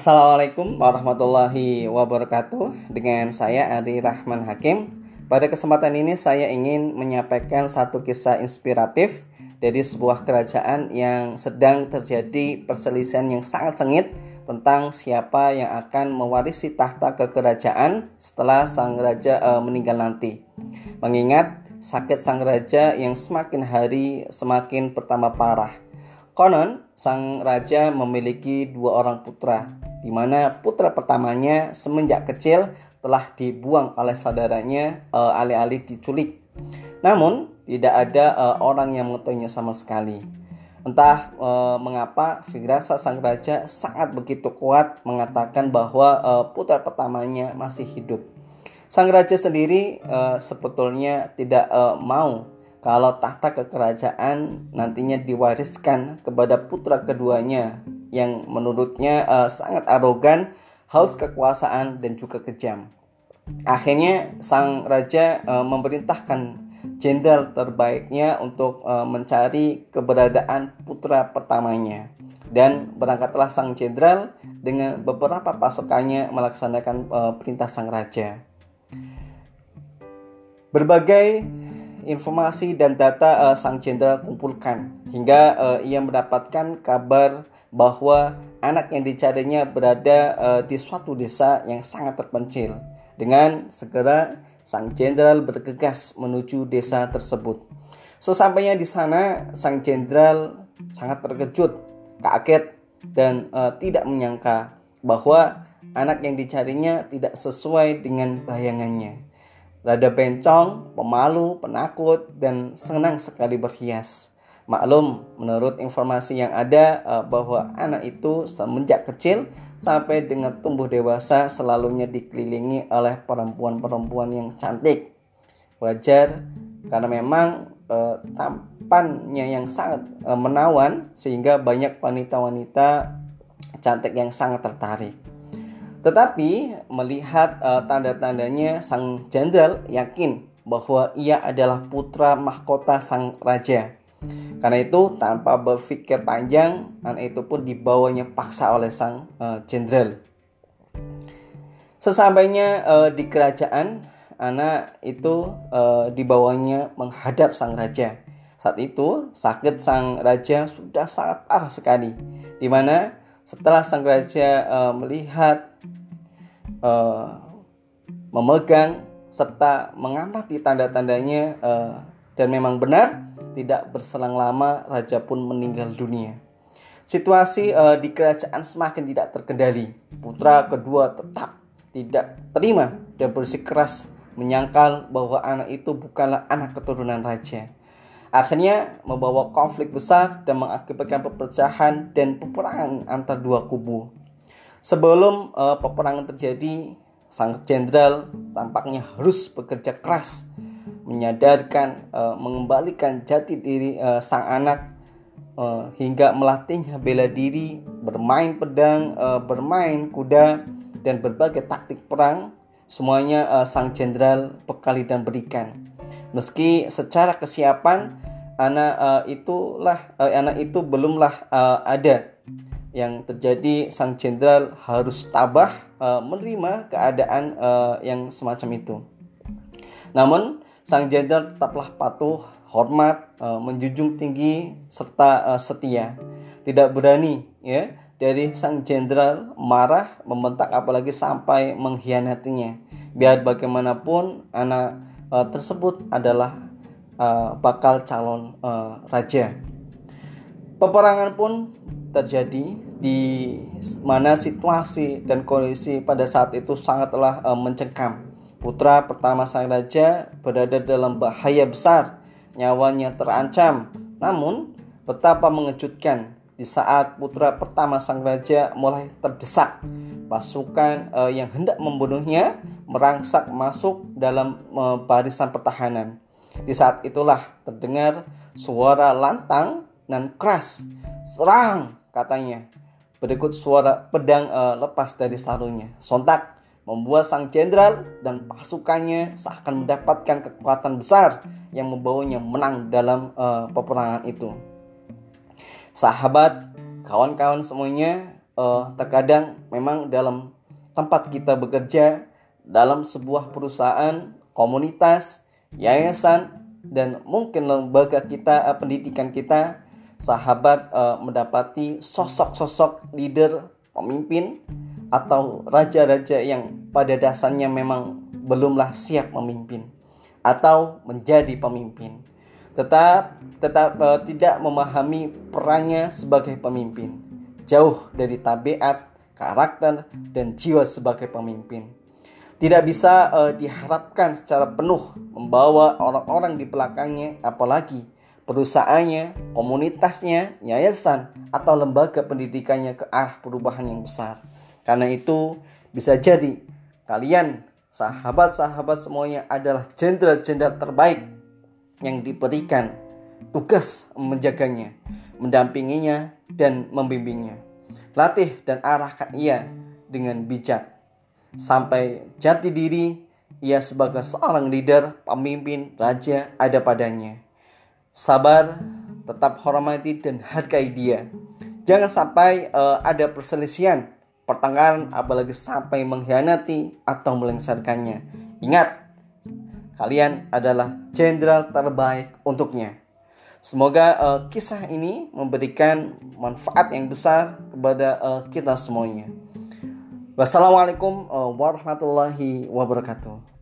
Assalamualaikum warahmatullahi wabarakatuh. Dengan saya Adi Rahman Hakim. Pada kesempatan ini saya ingin menyampaikan satu kisah inspiratif Dari sebuah kerajaan yang sedang terjadi perselisihan yang sangat sengit Tentang siapa yang akan mewarisi tahta kekerajaan setelah sang raja uh, meninggal nanti. Mengingat sakit sang raja yang semakin hari semakin pertama parah. Konon, sang raja memiliki dua orang putra, di mana putra pertamanya semenjak kecil telah dibuang oleh saudaranya uh, alih-alih diculik. Namun, tidak ada uh, orang yang mengetahuinya sama sekali. Entah uh, mengapa firasat sang raja sangat begitu kuat mengatakan bahwa uh, putra pertamanya masih hidup. Sang raja sendiri uh, sebetulnya tidak uh, mau kalau tahta kekerajaan nantinya diwariskan kepada putra keduanya yang menurutnya uh, sangat arogan, haus kekuasaan dan juga kejam. Akhirnya sang raja uh, memerintahkan jenderal terbaiknya untuk uh, mencari keberadaan putra pertamanya. Dan berangkatlah sang jenderal dengan beberapa pasukannya melaksanakan uh, perintah sang raja. Berbagai informasi dan data uh, sang jenderal kumpulkan hingga uh, ia mendapatkan kabar bahwa anak yang dicarinya berada uh, di suatu desa yang sangat terpencil. Dengan segera sang jenderal bergegas menuju desa tersebut. Sesampainya di sana, sang jenderal sangat terkejut, kaget, dan uh, tidak menyangka bahwa anak yang dicarinya tidak sesuai dengan bayangannya rada bencong, pemalu, penakut, dan senang sekali berhias. Maklum, menurut informasi yang ada uh, bahwa anak itu semenjak kecil sampai dengan tumbuh dewasa selalunya dikelilingi oleh perempuan-perempuan yang cantik. Wajar karena memang uh, tampannya yang sangat uh, menawan sehingga banyak wanita-wanita cantik yang sangat tertarik. Tetapi melihat uh, tanda-tandanya sang jenderal yakin bahwa ia adalah putra mahkota sang raja. Karena itu tanpa berpikir panjang, anak itu pun dibawanya paksa oleh sang eh, jenderal. Sesampainya uh, di kerajaan, anak itu uh, dibawanya menghadap sang raja. Saat itu sakit sang raja sudah sangat parah sekali, di mana setelah sang raja uh, melihat uh, memegang serta mengamati tanda-tandanya uh, dan memang benar tidak berselang lama raja pun meninggal dunia. Situasi uh, di kerajaan semakin tidak terkendali. Putra kedua tetap tidak terima dan bersikeras menyangkal bahwa anak itu bukanlah anak keturunan raja. Akhirnya membawa konflik besar dan mengakibatkan perpecahan dan peperangan antar dua kubu. Sebelum uh, peperangan terjadi, sang jenderal tampaknya harus bekerja keras menyadarkan uh, mengembalikan jati diri uh, sang anak uh, hingga melatihnya bela diri, bermain pedang, uh, bermain kuda dan berbagai taktik perang semuanya uh, sang jenderal bekali dan berikan. Meski secara kesiapan anak uh, itulah uh, anak itu belumlah uh, ada yang terjadi sang jenderal harus tabah uh, menerima keadaan uh, yang semacam itu. Namun sang jenderal tetaplah patuh, hormat, uh, menjunjung tinggi serta uh, setia. Tidak berani ya dari sang jenderal marah membentak apalagi sampai mengkhianatinya. Biar bagaimanapun anak uh, tersebut adalah bakal calon raja. Peperangan pun terjadi di mana situasi dan kondisi pada saat itu sangatlah mencekam. Putra pertama sang raja berada dalam bahaya besar, nyawanya terancam. Namun, betapa mengejutkan di saat putra pertama sang raja mulai terdesak, pasukan uh, yang hendak membunuhnya merangsak masuk dalam uh, barisan pertahanan. Di saat itulah terdengar suara lantang dan keras, "Serang!" katanya. Berikut suara pedang uh, lepas dari sarungnya. Sontak membuat sang jenderal dan pasukannya seakan mendapatkan kekuatan besar yang membawanya menang dalam uh, peperangan itu. Sahabat, kawan-kawan semuanya, uh, terkadang memang dalam tempat kita bekerja dalam sebuah perusahaan, komunitas, yayasan dan mungkin lembaga kita, uh, pendidikan kita, sahabat uh, mendapati sosok-sosok leader, pemimpin atau raja-raja yang pada dasarnya memang belumlah siap memimpin atau menjadi pemimpin. Tetap tetap uh, tidak memahami perannya sebagai pemimpin jauh dari tabiat, karakter, dan jiwa sebagai pemimpin. Tidak bisa uh, diharapkan secara penuh membawa orang-orang di belakangnya, apalagi perusahaannya, komunitasnya, yayasan, atau lembaga pendidikannya ke arah perubahan yang besar. Karena itu, bisa jadi kalian, sahabat-sahabat semuanya, adalah jenderal-jenderal terbaik yang diberikan tugas menjaganya, mendampinginya, dan membimbingnya. Latih dan arahkan ia dengan bijak. Sampai jati diri ia sebagai seorang leader, pemimpin, raja ada padanya. Sabar, tetap hormati dan hargai dia. Jangan sampai uh, ada perselisihan, pertengkaran, apalagi sampai mengkhianati atau melengsarkannya. Ingat, kalian adalah jenderal terbaik untuknya. Semoga uh, kisah ini memberikan manfaat yang besar kepada uh, kita semuanya. Wassalamualaikum uh, warahmatullahi wabarakatuh.